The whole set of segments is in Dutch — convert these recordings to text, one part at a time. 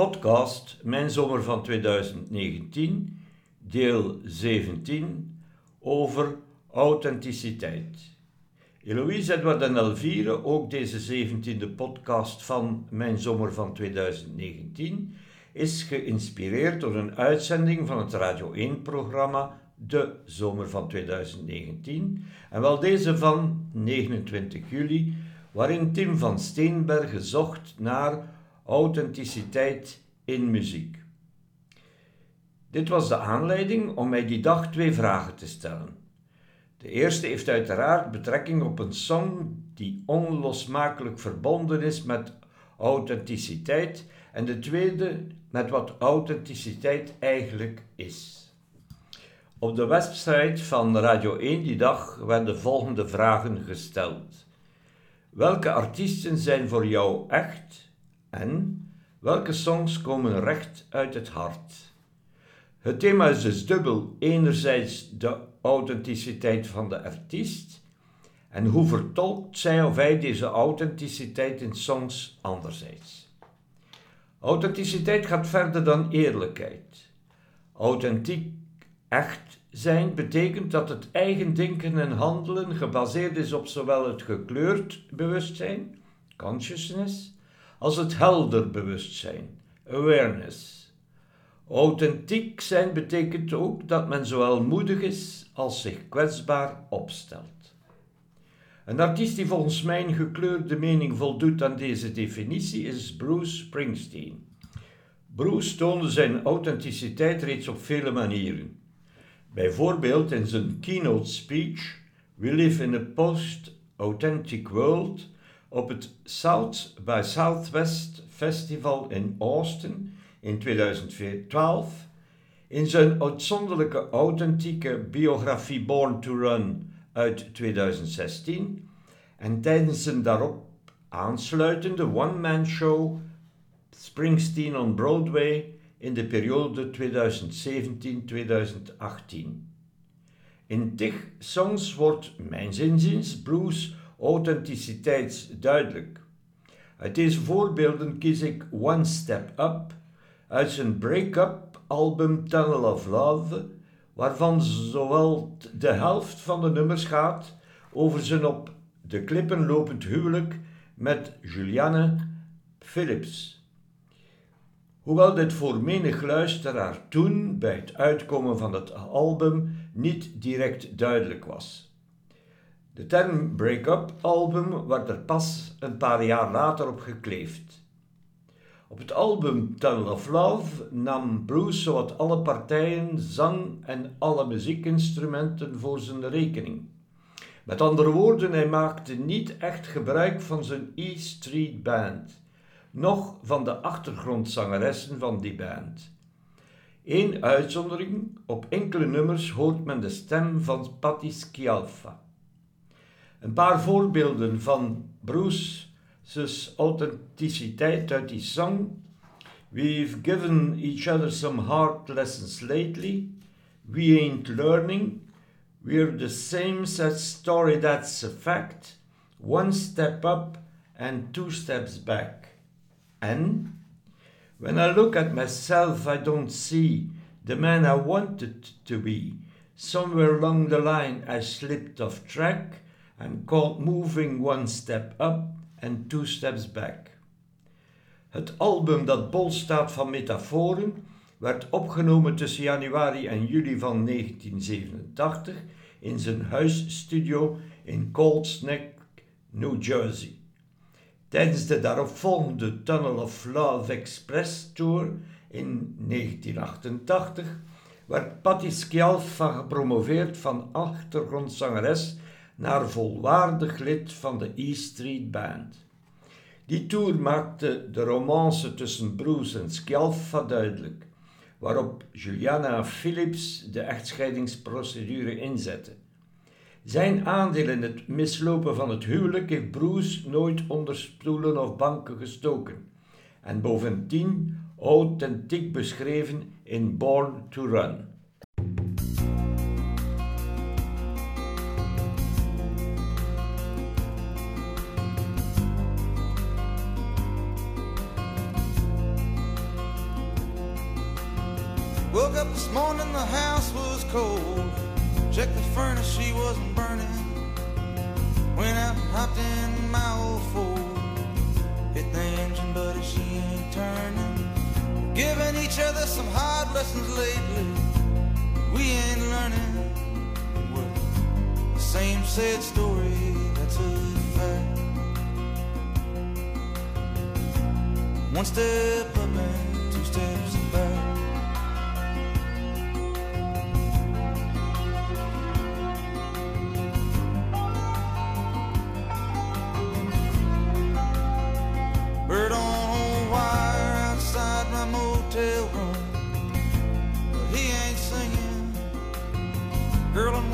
podcast Mijn Zomer van 2019, deel 17, over authenticiteit. Eloïse Edward en Elvire, ook deze 17e podcast van Mijn Zomer van 2019, is geïnspireerd door een uitzending van het Radio 1-programma De Zomer van 2019, en wel deze van 29 juli, waarin Tim van Steenbergen zocht naar authenticiteit in muziek. Dit was de aanleiding om mij die dag twee vragen te stellen. De eerste heeft uiteraard betrekking op een song die onlosmakelijk verbonden is met authenticiteit en de tweede met wat authenticiteit eigenlijk is. Op de website van Radio 1 die dag werden de volgende vragen gesteld. Welke artiesten zijn voor jou echt en welke songs komen recht uit het hart? Het thema is dus dubbel. Enerzijds de authenticiteit van de artiest en hoe vertolkt zij of hij deze authenticiteit in songs anderzijds. Authenticiteit gaat verder dan eerlijkheid. Authentiek, echt zijn betekent dat het eigen denken en handelen gebaseerd is op zowel het gekleurd bewustzijn, consciousness, als het helder bewustzijn, awareness. Authentiek zijn betekent ook dat men zowel moedig is als zich kwetsbaar opstelt. Een artiest die volgens mijn gekleurde mening voldoet aan deze definitie is Bruce Springsteen. Bruce toonde zijn authenticiteit reeds op vele manieren. Bijvoorbeeld in zijn keynote speech We live in a post-authentic world op het South by Southwest Festival in Austin in 2012, in zijn uitzonderlijke authentieke biografie Born to Run uit 2016 en tijdens zijn daarop aansluitende one-man show Springsteen on Broadway in de periode 2017-2018. In tig songs wordt, mijn zinziens, blues authenticiteit duidelijk. Uit deze voorbeelden kies ik One Step Up uit zijn break-up album Tunnel of Love, waarvan zowel de helft van de nummers gaat over zijn op de klippen lopend huwelijk met Julianne Phillips. Hoewel dit voor menig luisteraar toen, bij het uitkomen van het album, niet direct duidelijk was. De term break-up album werd er pas een paar jaar later op gekleefd. Op het album Tunnel of Love nam Bruce zowat alle partijen, zang en alle muziekinstrumenten voor zijn rekening. Met andere woorden, hij maakte niet echt gebruik van zijn E Street Band, noch van de achtergrondzangeressen van die band. Eén uitzondering, op enkele nummers hoort men de stem van Patti Scialfa. Een paar voorbeelden van Bruce's authenticiteit uit die song. We've given each other some hard lessons lately. We ain't learning. We're the same sad story, that's a fact. One step up and two steps back. And when I look at myself, I don't see the man I wanted to be. Somewhere along the line, I slipped off track and called Moving One Step Up and Two Steps Back. Het album dat bol staat van metaforen werd opgenomen tussen januari en juli van 1987 in zijn huisstudio in Colts Neck, New Jersey. Tijdens de daaropvolgende Tunnel of Love Express Tour in 1988 werd Patti Scialfa gepromoveerd van achtergrondzangeres naar volwaardig lid van de E Street Band. Die tour maakte de romance tussen Bruce en Scialfa duidelijk, waarop Juliana Phillips de echtscheidingsprocedure inzette. Zijn aandeel in het mislopen van het huwelijk heeft Bruce nooit onder stoelen of banken gestoken en bovendien authentiek beschreven in Born to Run. This morning, the house was cold. Checked the furnace, she wasn't burning. Went out and hopped in my old Ford. Hit the engine, but she ain't turning. Giving each other some hard lessons lately. We ain't learning. Well, the same sad story, that's a fact. One step up and two steps back.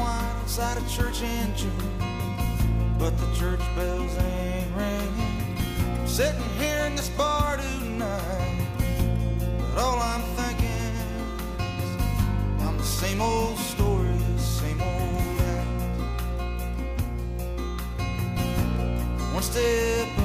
Girl outside a church in June. But the church bells ain't ringing. Sitting here in this bar tonight. But all I'm thinking is I'm the same old story, same old act. One step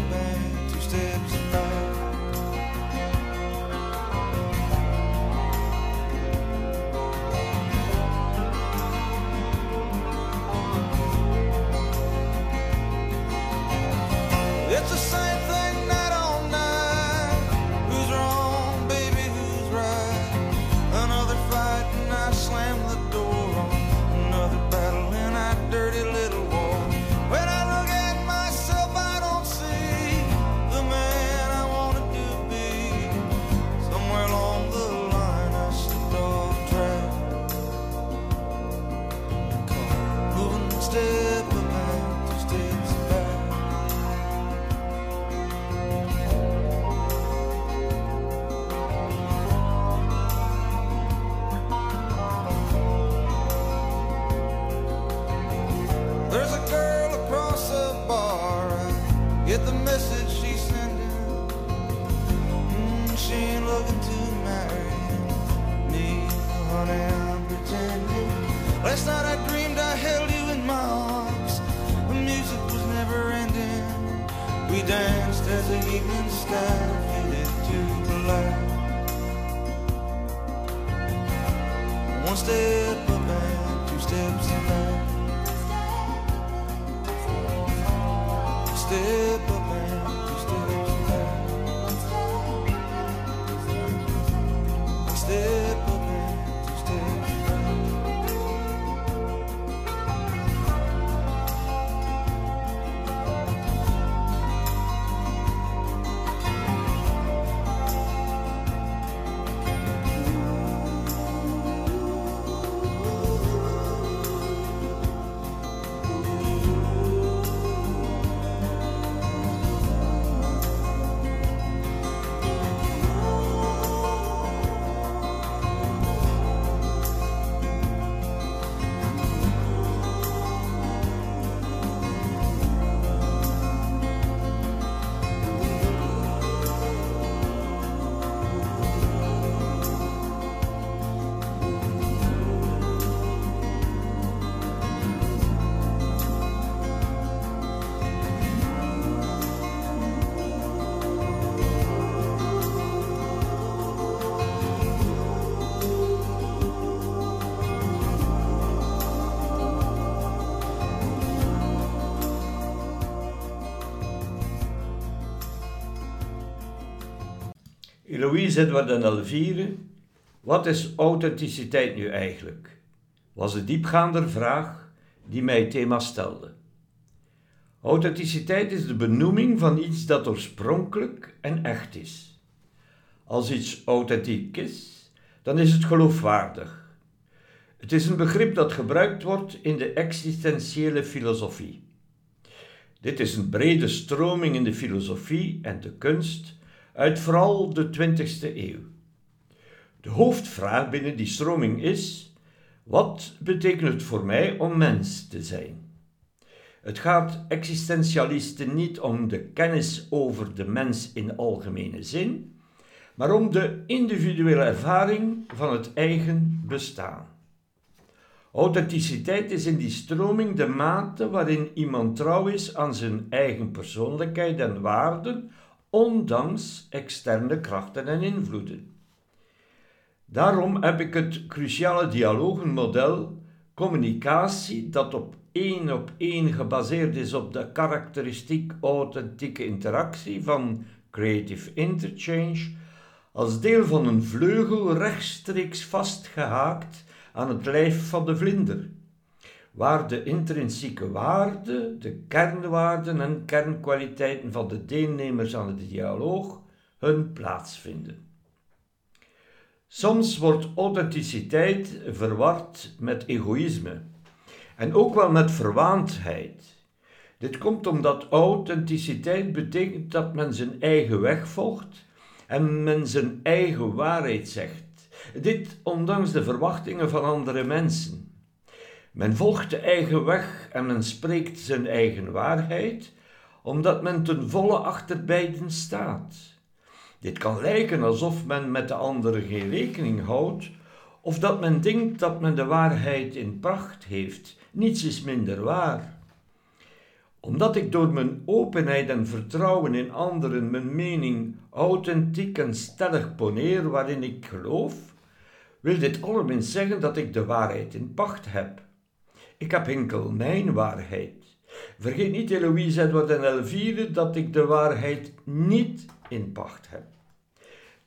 Eloïse Edward en Elvire, wat is authenticiteit nu eigenlijk? Was de diepgaande vraag die mij het thema stelde. Authenticiteit is de benoeming van iets dat oorspronkelijk en echt is. Als iets authentiek is, dan is het geloofwaardig. Het is een begrip dat gebruikt wordt in de existentiële filosofie. Dit is een brede stroming in de filosofie en de kunst uit vooral de 20e eeuw. De hoofdvraag binnen die stroming is: wat betekent het voor mij om mens te zijn? Het gaat existentialisten niet om de kennis over de mens in algemene zin, maar om de individuele ervaring van het eigen bestaan. Authenticiteit is in die stroming de mate waarin iemand trouw is aan zijn eigen persoonlijkheid en waarden, ondanks externe krachten en invloeden. Daarom heb ik het cruciale dialogenmodel communicatie dat op één op één gebaseerd is op de karakteristiek authentieke interactie van creative interchange als deel van een vleugel rechtstreeks vastgehaakt aan het lijf van de vlinder, waar de intrinsieke waarde, de kernwaarden en kernkwaliteiten van de deelnemers aan de dialoog hun plaats vinden. Soms wordt authenticiteit verward met egoïsme en ook wel met verwaandheid. Dit komt omdat authenticiteit betekent dat men zijn eigen weg volgt en men zijn eigen waarheid zegt. Dit ondanks de verwachtingen van andere mensen. Men volgt de eigen weg en men spreekt zijn eigen waarheid, omdat men ten volle achter beiden staat. Dit kan lijken alsof men met de anderen geen rekening houdt, of dat men denkt dat men de waarheid in pracht heeft. Niets is minder waar omdat ik door mijn openheid en vertrouwen in anderen mijn mening authentiek en stellig poneer waarin ik geloof, wil dit allerminst zeggen dat ik de waarheid in pacht heb. Ik heb enkel mijn waarheid. Vergeet niet, Eloïse Edward en Elvire, dat ik de waarheid niet in pacht heb.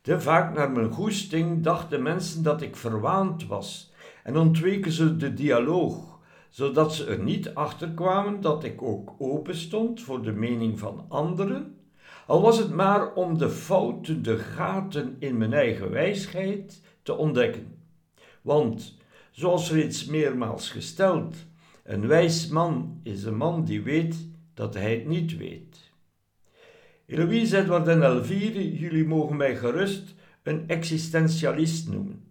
Te vaak naar mijn goesting dachten mensen dat ik verwaand was en ontweken ze de dialoog zodat ze er niet achter kwamen dat ik ook open stond voor de mening van anderen, al was het maar om de fouten, de gaten in mijn eigen wijsheid te ontdekken. Want, zoals reeds meermaals gesteld, een wijs man is een man die weet dat hij het niet weet. Eloïse Edward en Elvire, jullie mogen mij gerust een existentialist noemen.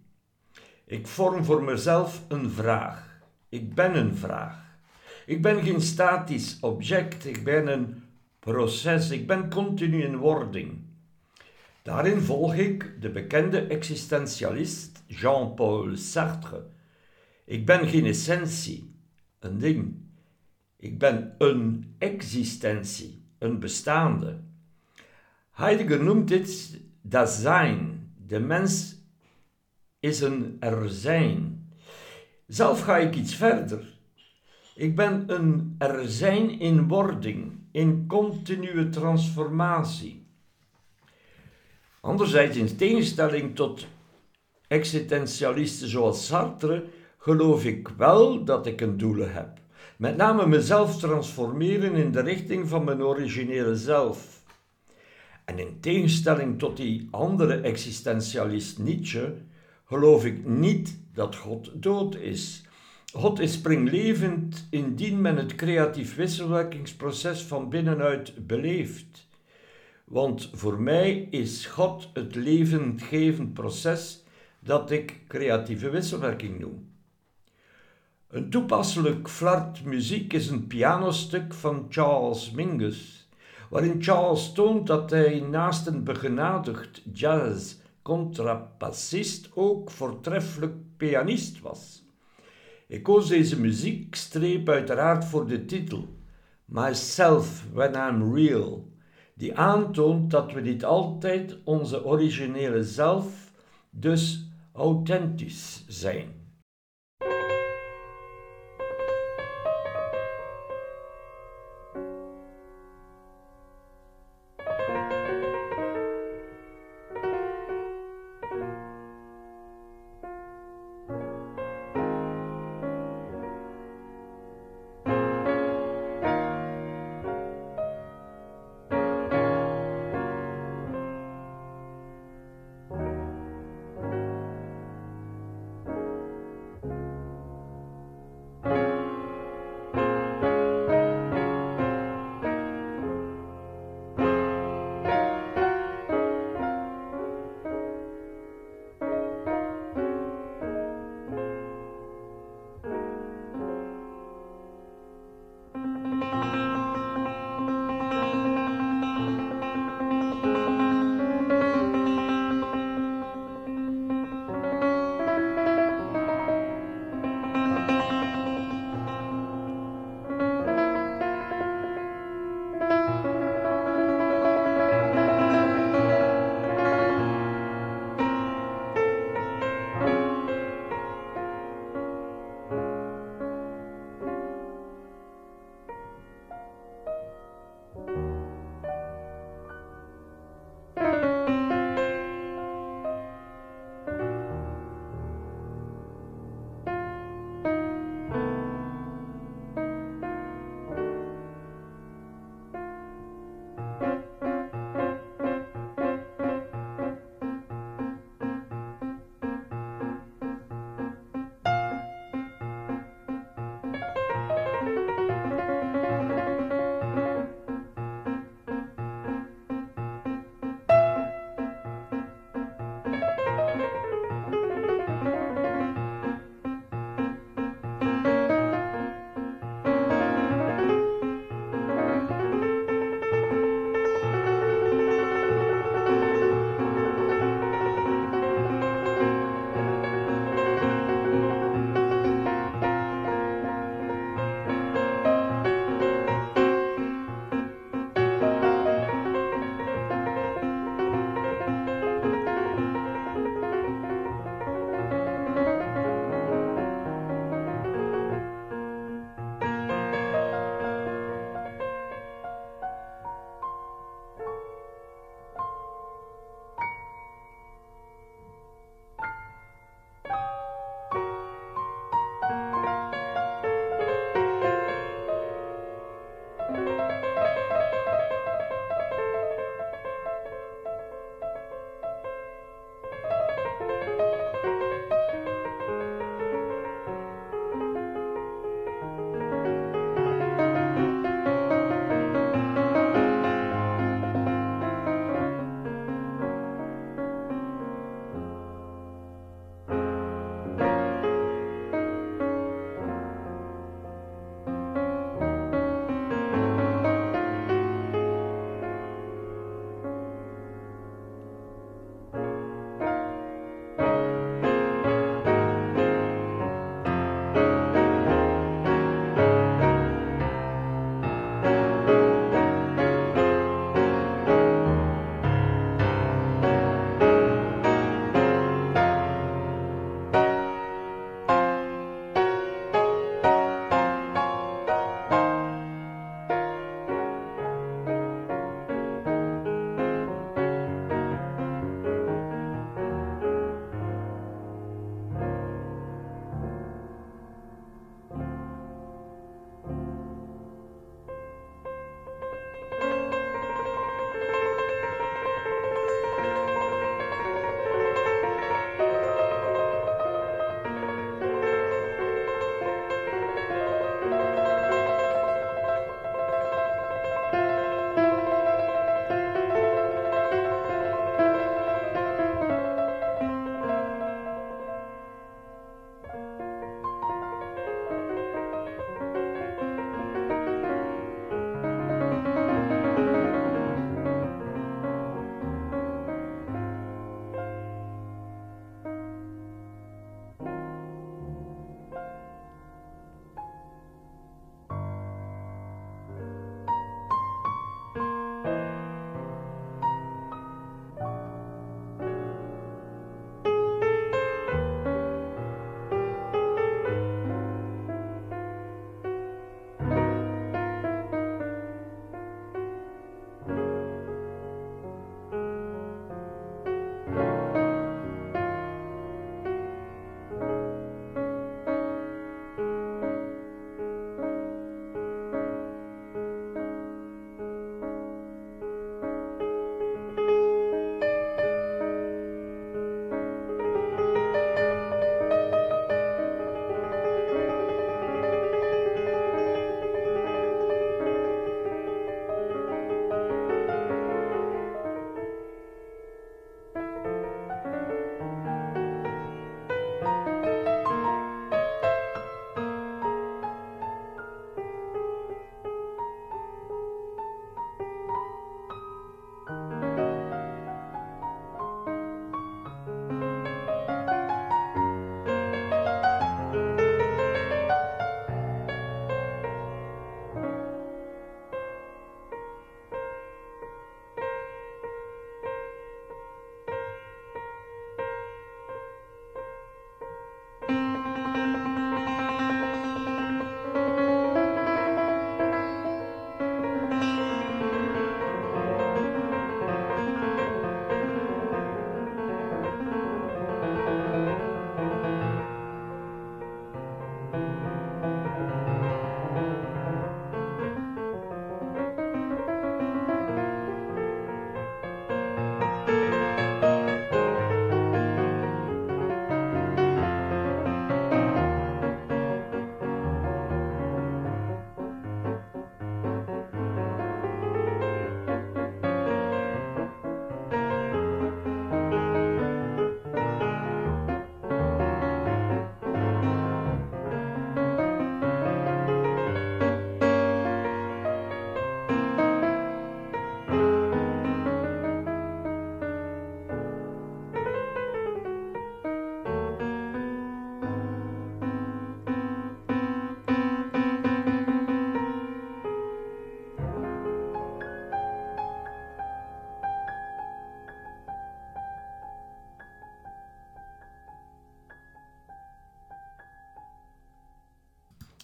Ik vorm voor mezelf een vraag. Ik ben een vraag. Ik ben geen statisch object, ik ben een proces, ik ben continu in wording. Daarin volg ik de bekende existentialist Jean-Paul Sartre. Ik ben geen essentie, een ding. Ik ben een existentie, een bestaande. Heidegger noemt dit dat zijn. De mens is een er zijn. Zelf ga ik iets verder. Ik ben een er zijn in wording, in continue transformatie. Anderzijds, in tegenstelling tot existentialisten zoals Sartre, geloof ik wel dat ik een doel heb. Met name mezelf transformeren in de richting van mijn originele zelf. En in tegenstelling tot die andere existentialist Nietzsche, geloof ik niet dat God dood is. God is springlevend indien men het creatief wisselwerkingsproces van binnenuit beleeft. Want voor mij is God het levendgevend proces dat ik creatieve wisselwerking noem. Een toepasselijk flart muziek is een pianostuk van Charles Mingus, waarin Charles toont dat hij naast een begenadigd jazz contrabassist ook voortreffelijk pianist was. Ik koos deze muziekstreep uiteraard voor de titel Myself When I'm Real, die aantoont dat we niet altijd onze originele zelf, dus authentisch zijn.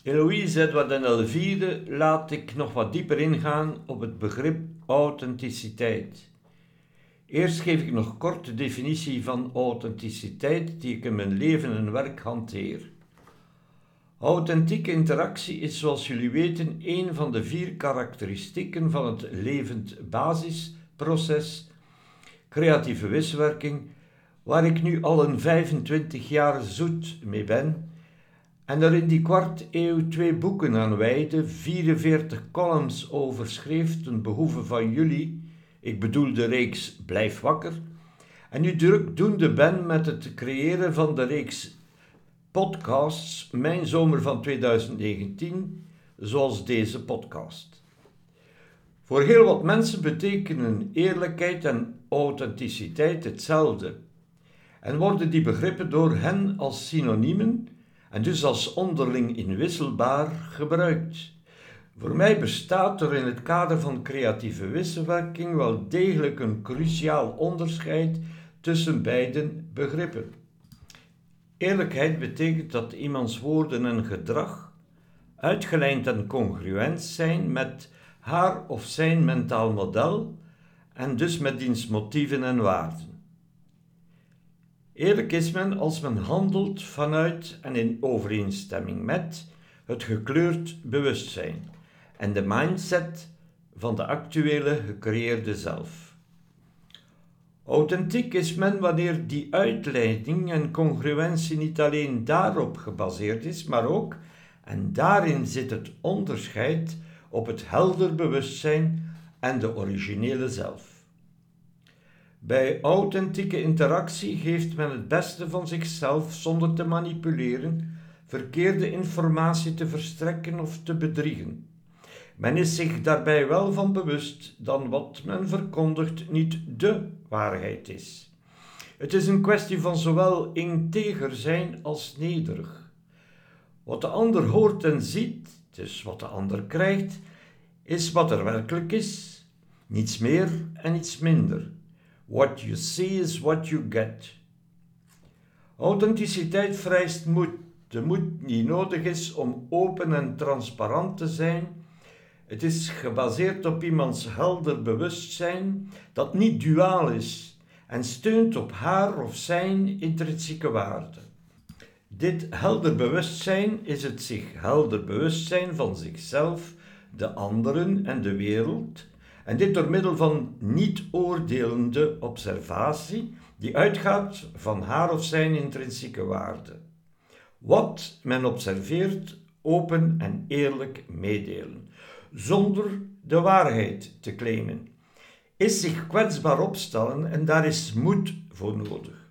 Eloïse Edward en Elvire laat ik nog wat dieper ingaan op het begrip authenticiteit. Eerst geef ik nog kort de definitie van authenticiteit die ik in mijn leven en werk hanteer. Authentieke interactie is, zoals jullie weten, een van de vier karakteristieken van het levend basisproces, creatieve wisselwerking, waar ik nu al een 25 jaar zoet mee ben en er in die kwart eeuw twee boeken aan wijde, 44 columns over schreef ten behoeve van jullie, ik bedoel de reeks Blijf wakker, en nu drukdoende ben met het creëren van de reeks podcasts Mijn Zomer van 2019, zoals deze podcast. Voor heel wat mensen betekenen eerlijkheid en authenticiteit hetzelfde. En worden die begrippen door hen als synoniemen en dus als onderling inwisselbaar gebruikt. Voor mij bestaat er in het kader van creatieve wisselwerking wel degelijk een cruciaal onderscheid tussen beide begrippen. Eerlijkheid betekent dat iemands woorden en gedrag uitgelijnd en congruent zijn met haar of zijn mentaal model en dus met diens motieven en waarden. Eerlijk is men als men handelt vanuit en in overeenstemming met het gekleurd bewustzijn en de mindset van de actuele gecreëerde zelf. Authentiek is men wanneer die uitleiding en congruentie niet alleen daarop gebaseerd is, maar ook, en daarin zit het onderscheid, op het helder bewustzijn en de originele zelf. Bij authentieke interactie geeft men het beste van zichzelf zonder te manipuleren, verkeerde informatie te verstrekken of te bedriegen. Men is zich daarbij wel van bewust dat wat men verkondigt niet de waarheid is. Het is een kwestie van zowel integer zijn als nederig. Wat de ander hoort en ziet, dus wat de ander krijgt, is wat er werkelijk is, niets meer en niets minder. What you see is what you get. Authenticiteit vereist moed, de moed die nodig is om open en transparant te zijn het is gebaseerd op iemands helder bewustzijn dat niet duaal is en steunt op haar of zijn intrinsieke waarde. Dit helder bewustzijn is het zich helder bewustzijn van zichzelf, de anderen en de wereld, en dit door middel van niet oordelende observatie die uitgaat van haar of zijn intrinsieke waarde. Wat men observeert, open en eerlijk meedelen zonder de waarheid te claimen, is zich kwetsbaar opstellen en daar is moed voor nodig.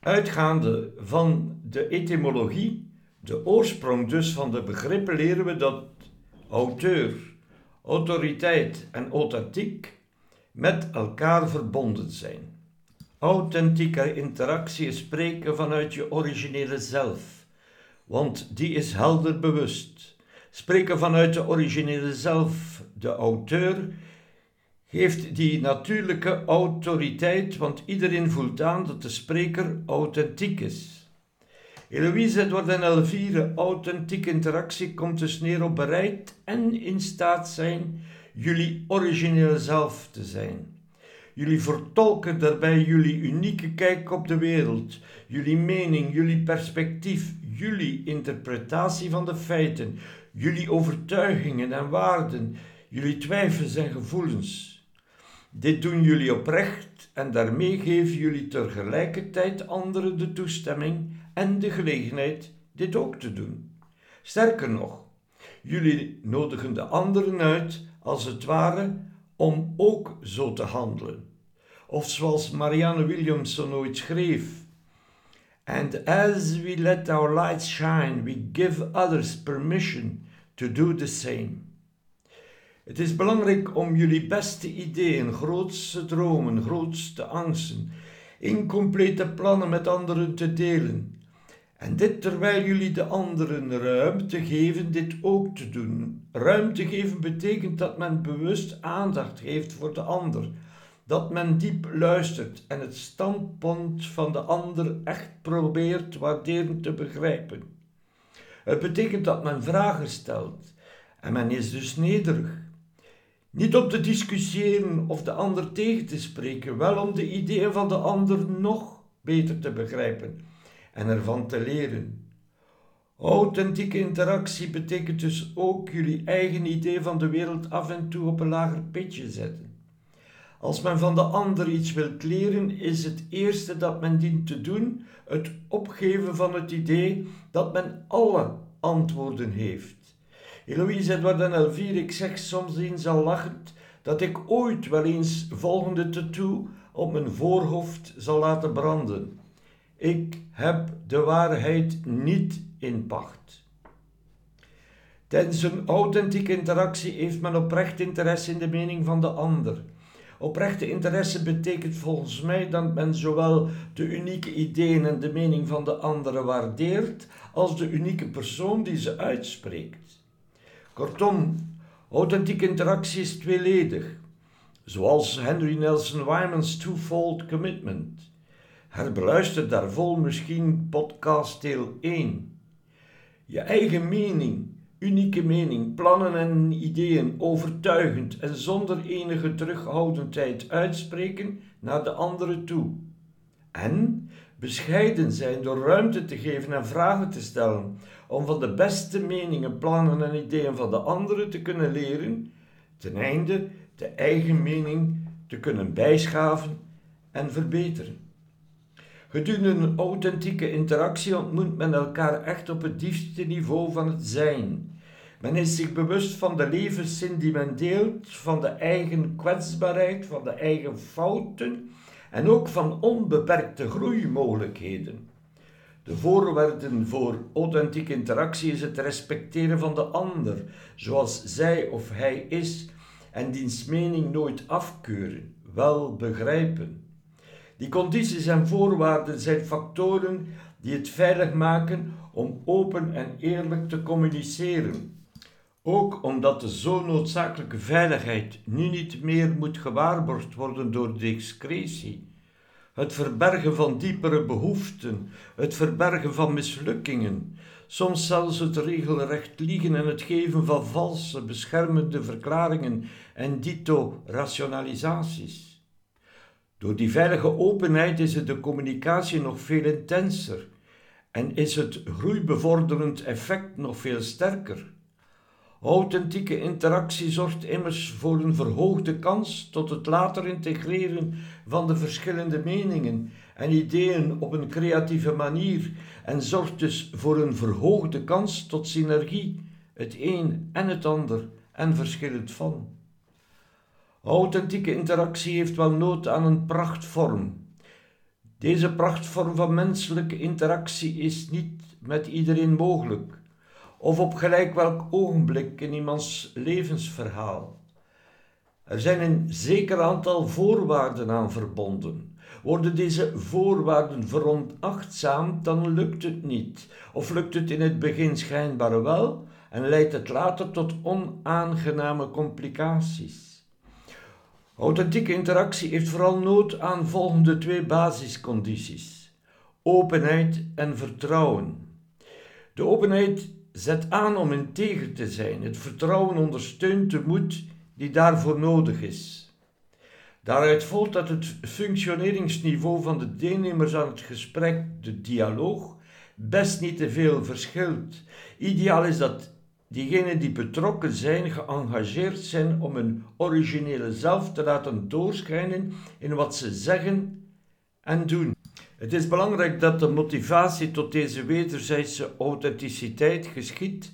Uitgaande van de etymologie, de oorsprong dus van de begrippen, leren we dat auteur, autoriteit en authentiek met elkaar verbonden zijn. Authentieke interactie is spreken vanuit je originele zelf, want die is helder bewust spreken vanuit de originele zelf. De auteur geeft die natuurlijke autoriteit, want iedereen voelt aan dat de spreker authentiek is. Eloïse Edward en Elvire, authentieke interactie komt dus neer op bereid en in staat zijn jullie originele zelf te zijn. Jullie vertolken daarbij jullie unieke kijk op de wereld, jullie mening, jullie perspectief, jullie interpretatie van de feiten, jullie overtuigingen en waarden, jullie twijfels en gevoelens. Dit doen jullie oprecht en daarmee geven jullie tegelijkertijd anderen de toestemming en de gelegenheid dit ook te doen. Sterker nog, jullie nodigen de anderen uit, als het ware, om ook zo te handelen. Of zoals Marianne Williamson ooit schreef: And as we let our light shine, we give others permission to do the same. Het is belangrijk om jullie beste ideeën, grootste dromen, grootste angsten, incomplete plannen met anderen te delen. En dit terwijl jullie de anderen ruimte geven dit ook te doen. Ruimte geven betekent dat men bewust aandacht heeft voor de ander, dat men diep luistert en het standpunt van de ander echt probeert waarderend te begrijpen. Het betekent dat men vragen stelt en men is dus nederig. Niet om te discussiëren of de ander tegen te spreken, wel om de ideeën van de ander nog beter te begrijpen en ervan te leren. Authentieke interactie betekent dus ook jullie eigen idee van de wereld af en toe op een lager pitje zetten. Als men van de ander iets wil leren, is het eerste dat men dient te doen het opgeven van het idee dat men alle antwoorden heeft. Eloïse Edward en Elvire, ik zeg soms eens al lachend dat ik ooit wel eens volgende tattoo op mijn voorhoofd zal laten branden. Ik heb de waarheid niet in pacht. Tijdens een authentieke interactie heeft men oprecht interesse in de mening van de ander. Oprechte interesse betekent volgens mij dat men zowel de unieke ideeën en de mening van de anderen waardeert, als de unieke persoon die ze uitspreekt. Kortom, authentieke interactie is tweeledig, zoals Henry Nelson Wyman's Twofold Commitment. Herbeluister daarvol misschien podcast deel 1. Je eigen mening unieke mening, plannen en ideeën overtuigend en zonder enige terughoudendheid uitspreken naar de andere toe. En bescheiden zijn door ruimte te geven en vragen te stellen, om van de beste meningen, plannen en ideeën van de anderen te kunnen leren, ten einde de eigen mening te kunnen bijschaven en verbeteren. Gedurende een authentieke interactie ontmoet men elkaar echt op het diepste niveau van het zijn. Men is zich bewust van de levenszin die men deelt, van de eigen kwetsbaarheid, van de eigen fouten en ook van onbeperkte groeimogelijkheden. De voorwaarden voor authentieke interactie is het respecteren van de ander, zoals zij of hij is, en diens mening nooit afkeuren, wel begrijpen. Die condities en voorwaarden zijn factoren die het veilig maken om open en eerlijk te communiceren. Ook omdat de zo noodzakelijke veiligheid nu niet meer moet gewaarborgd worden door discretie. Het verbergen van diepere behoeften, het verbergen van mislukkingen, soms zelfs het regelrecht liegen en het geven van valse, beschermende verklaringen en dito rationalisaties. Door die veilige openheid is het de communicatie nog veel intenser en is het groeibevorderend effect nog veel sterker. Authentieke interactie zorgt immers voor een verhoogde kans tot het later integreren van de verschillende meningen en ideeën op een creatieve manier en zorgt dus voor een verhoogde kans tot synergie, het een en het ander en verschillend van. Authentieke interactie heeft wel nood aan een prachtvorm. Deze prachtvorm van menselijke interactie is niet met iedereen mogelijk, of op gelijk welk ogenblik in iemands levensverhaal. Er zijn een zeker aantal voorwaarden aan verbonden. Worden deze voorwaarden veronachtzaamd, dan lukt het niet, of lukt het in het begin schijnbaar wel en leidt het later tot onaangename complicaties. Authentieke interactie heeft vooral nood aan volgende twee basiscondities: openheid en vertrouwen. De openheid zet aan om integer te zijn. Het vertrouwen ondersteunt de moed die daarvoor nodig is. Daaruit volgt dat het functioneringsniveau van de deelnemers aan het gesprek, de dialoog, best niet te veel verschilt. Ideaal is dat diegenen die betrokken zijn geëngageerd zijn om hun originele zelf te laten doorschijnen in wat ze zeggen en doen. Het is belangrijk dat de motivatie tot deze wederzijdse authenticiteit geschiet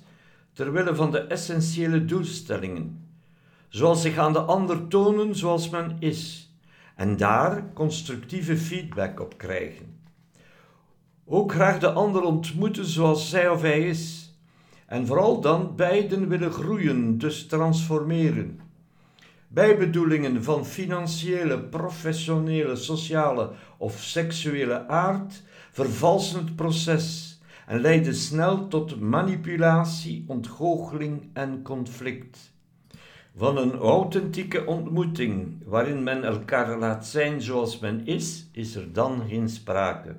ter wille van de essentiële doelstellingen, zoals zich aan de ander tonen zoals men is, en daar constructieve feedback op krijgen. Ook graag de ander ontmoeten zoals zij of hij is en vooral dan beiden willen groeien, dus transformeren. Bijbedoelingen van financiële, professionele, sociale of seksuele aard vervalsen het proces en leiden snel tot manipulatie, ontgoocheling en conflict. Van een authentieke ontmoeting waarin men elkaar laat zijn zoals men is, is er dan geen sprake.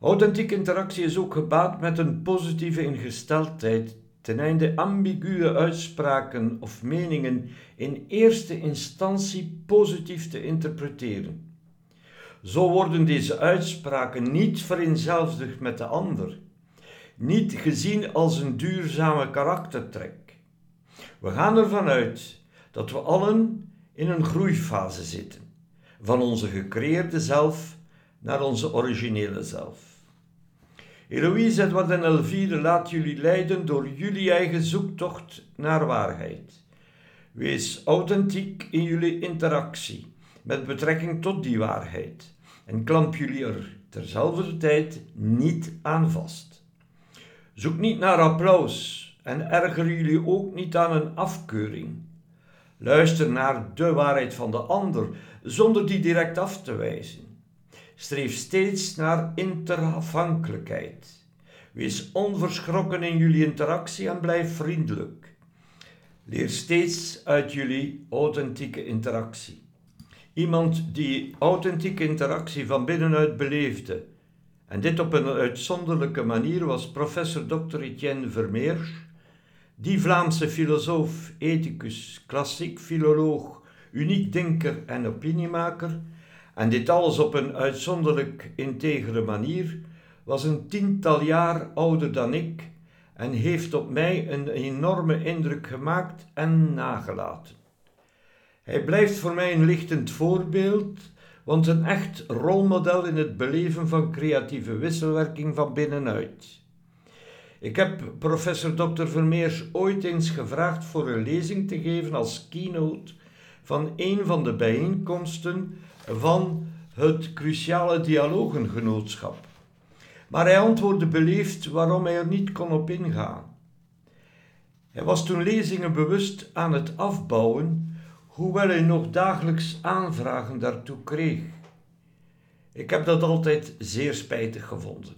Authentieke interactie is ook gebaat met een positieve ingesteldheid ten einde ambiguë uitspraken of meningen in eerste instantie positief te interpreteren. Zo worden deze uitspraken niet vereenzelvigd met de ander, niet gezien als een duurzame karaktertrek. We gaan ervan uit dat we allen in een groeifase zitten, van onze gecreëerde zelf naar onze originele zelf. Eloïse, Edward en Elvire, laat jullie leiden door jullie eigen zoektocht naar waarheid. Wees authentiek in jullie interactie met betrekking tot die waarheid en klamp jullie er terzelfde tijd niet aan vast. Zoek niet naar applaus en erger jullie ook niet aan een afkeuring. Luister naar de waarheid van de ander zonder die direct af te wijzen. Streef steeds naar interafhankelijkheid. Wees onverschrokken in jullie interactie en blijf vriendelijk. Leer steeds uit jullie authentieke interactie. Iemand die authentieke interactie van binnenuit beleefde, en dit op een uitzonderlijke manier, was professor Dr. Etienne Vermeers, die Vlaamse filosoof, ethicus, klassiek filoloog, uniek denker en opiniemaker, en dit alles op een uitzonderlijk integere manier, was een tiental jaar ouder dan ik en heeft op mij een enorme indruk gemaakt en nagelaten. Hij blijft voor mij een lichtend voorbeeld, want een echt rolmodel in het beleven van creatieve wisselwerking van binnenuit. Ik heb professor Dr. Vermeers ooit eens gevraagd voor een lezing te geven als keynote van een van de bijeenkomsten van het cruciale dialogengenootschap. Maar hij antwoordde beleefd waarom hij er niet kon op ingaan. Hij was toen lezingen bewust aan het afbouwen, hoewel hij nog dagelijks aanvragen daartoe kreeg. Ik heb dat altijd zeer spijtig gevonden.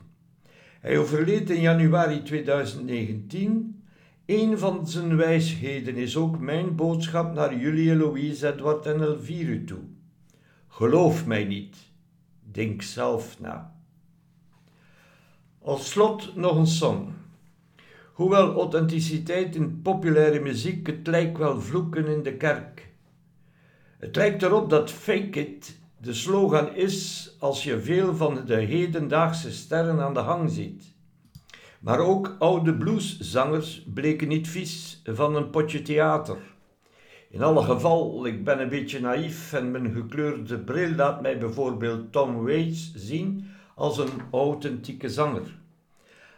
Hij overleed in januari 2019. Een van zijn wijsheden is ook mijn boodschap naar jullie, Louise, Edward en Elvire toe. Geloof mij niet, denk zelf na. Als slot nog een song. Hoewel authenticiteit in populaire muziek, het lijkt wel vloeken in de kerk. Het lijkt erop dat fake it de slogan is als je veel van de hedendaagse sterren aan de hang ziet. Maar ook oude blueszangers bleken niet vies van een potje theater. In alle geval, ik ben een beetje naïef en mijn gekleurde bril laat mij bijvoorbeeld Tom Waits zien als een authentieke zanger.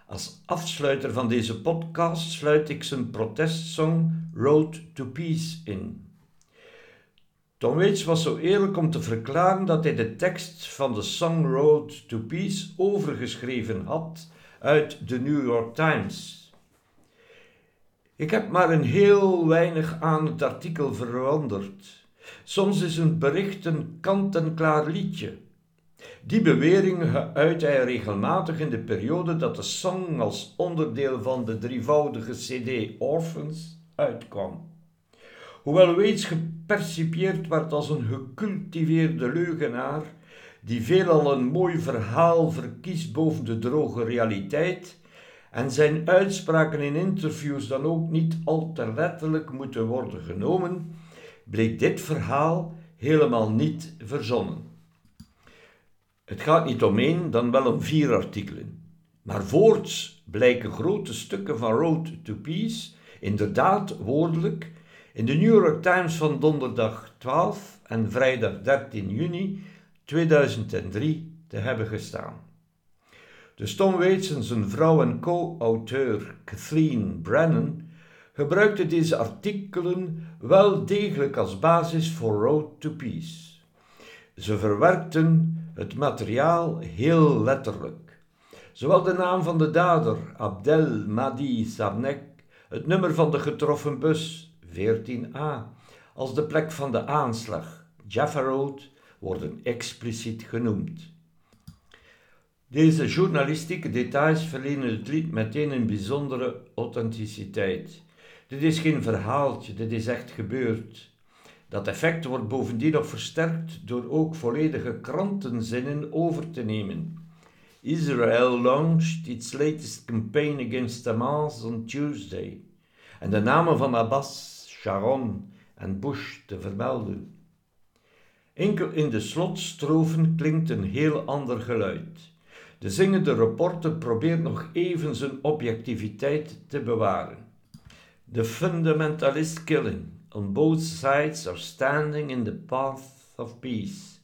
Als afsluiter van deze podcast sluit ik zijn protestsong Road to Peace in. Tom Waits was zo eerlijk om te verklaren dat hij de tekst van de song Road to Peace overgeschreven had uit de New York Times. Ik heb maar een heel weinig aan het artikel veranderd. Soms is een bericht een kant-en-klaar liedje. Die beweringen uit hij regelmatig in de periode dat de song als onderdeel van de drievoudige CD Orphans uitkwam. Hoewel Waits gepercipieerd werd als een gecultiveerde leugenaar, die veelal een mooi verhaal verkiest boven de droge realiteit, en zijn uitspraken in interviews dan ook niet al te letterlijk moeten worden genomen, bleek dit verhaal helemaal niet verzonnen. Het gaat niet om één, dan wel om vier artikelen. Maar voorts blijken grote stukken van Road to Peace inderdaad woordelijk in de New York Times van donderdag 12 en vrijdag 13 juni 2003 te hebben gestaan. De Tom Waits vrouw en co-auteur Kathleen Brennan gebruikte deze artikelen wel degelijk als basis voor Road to Peace. Ze verwerkten het materiaal heel letterlijk. Zowel de naam van de dader, Abdel Madi Sabnek, het nummer van de getroffen bus, 14a, als de plek van de aanslag, Jaffa Road, worden expliciet genoemd. Deze journalistieke details verlenen het lied meteen een bijzondere authenticiteit. Dit is geen verhaaltje, dit is echt gebeurd. Dat effect wordt bovendien nog versterkt door ook volledige krantenzinnen over te nemen. Israel launched its latest campaign against Hamas on Tuesday. En de namen van Abbas, Sharon en Bush te vermelden. Enkel in de slotstrofen klinkt een heel ander geluid. De zingende reporter probeert nog even zijn objectiviteit te bewaren. The fundamentalist killing on both sides are standing in the path of peace.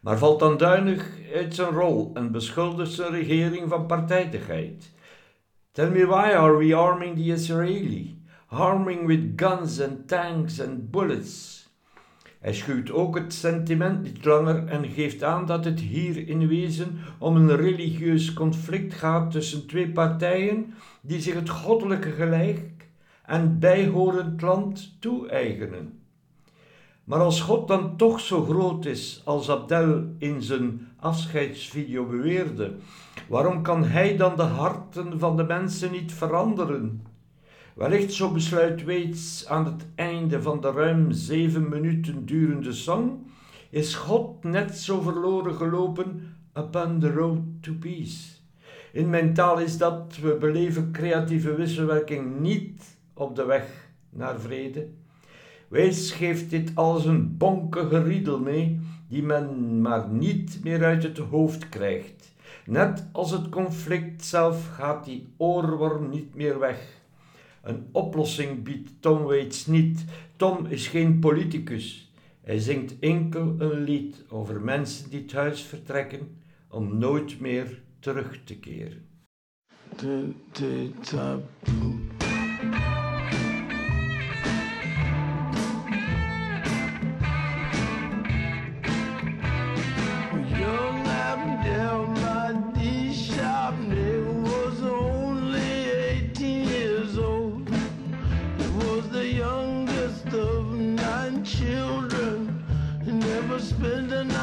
Maar valt dan duinig uit zijn rol en beschuldigt zijn regering van partijdigheid. Tell me why are we arming the Israeli? Arming with guns and tanks and bullets. Hij schuwt ook het sentiment niet langer en geeft aan dat het hier in wezen om een religieus conflict gaat tussen twee partijen die zich het goddelijke gelijk en bijhorend land toe-eigenen. Maar als God dan toch zo groot is als Abdel in zijn afscheidsvideo beweerde, waarom kan hij dan de harten van de mensen niet veranderen? Wellicht, zo besluit Waits aan het einde van de ruim zeven minuten durende song, is God net zo verloren gelopen upon the road to peace. In mijn taal is dat, we beleven creatieve wisselwerking niet op de weg naar vrede. Waits geeft dit als een bonkige riedel mee, die men maar niet meer uit het hoofd krijgt. Net als het conflict zelf gaat die oorworm niet meer weg. Een oplossing biedt Tom Waits niet. Tom is geen politicus. Hij zingt enkel een lied over mensen die het huis vertrekken om nooit meer terug te keren. night spending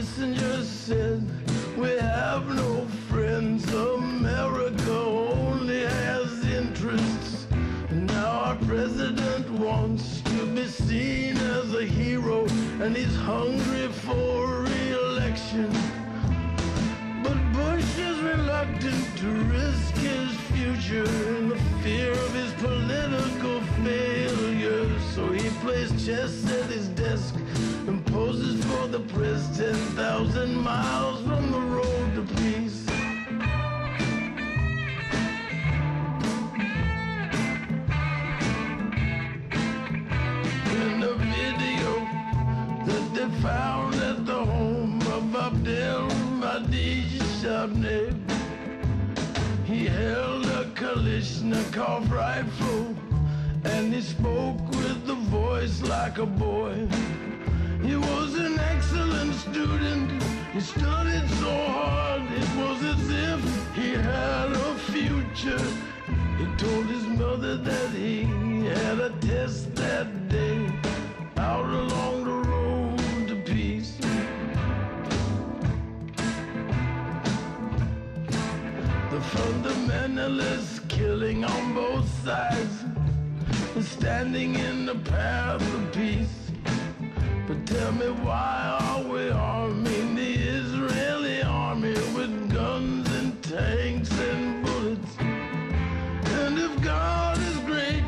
Once Kissinger said, We have no friends, America only has interests. Now our president wants to be seen as a hero, and he's hungry for re election. But Bush is reluctant to risk his future in the fear of his political failure. So he plays chess at his desk and poses for the press 10,000 miles from the road to peace. In the video that they found at the home of Abdel Mahdi Shabneh. He held a Kalishnikov rifle and he spoke with a voice like a boy. He was an excellent student. He studied so hard, it was as if he had a future. He told his mother that he had a test that day out along the road to peace. The fundamentalist killing on both sides standing in the path of peace. But tell me why are we arming the Israeli army with guns and tanks and bullets? And if God is great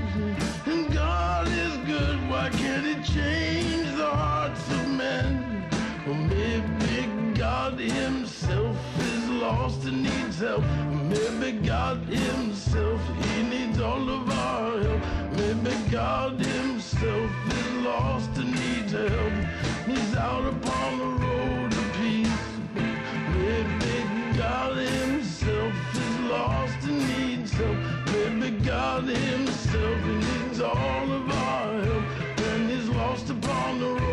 and God is good, why can't He change the hearts of men? Or maybe God Himself is lost and needs help. Maybe God Himself, He needs all of our help. Maybe God Himself is lost him. He's out upon the road to peace. Maybe God himself is lost and needs help. Maybe God himself needs all of our help. And he's lost upon the road.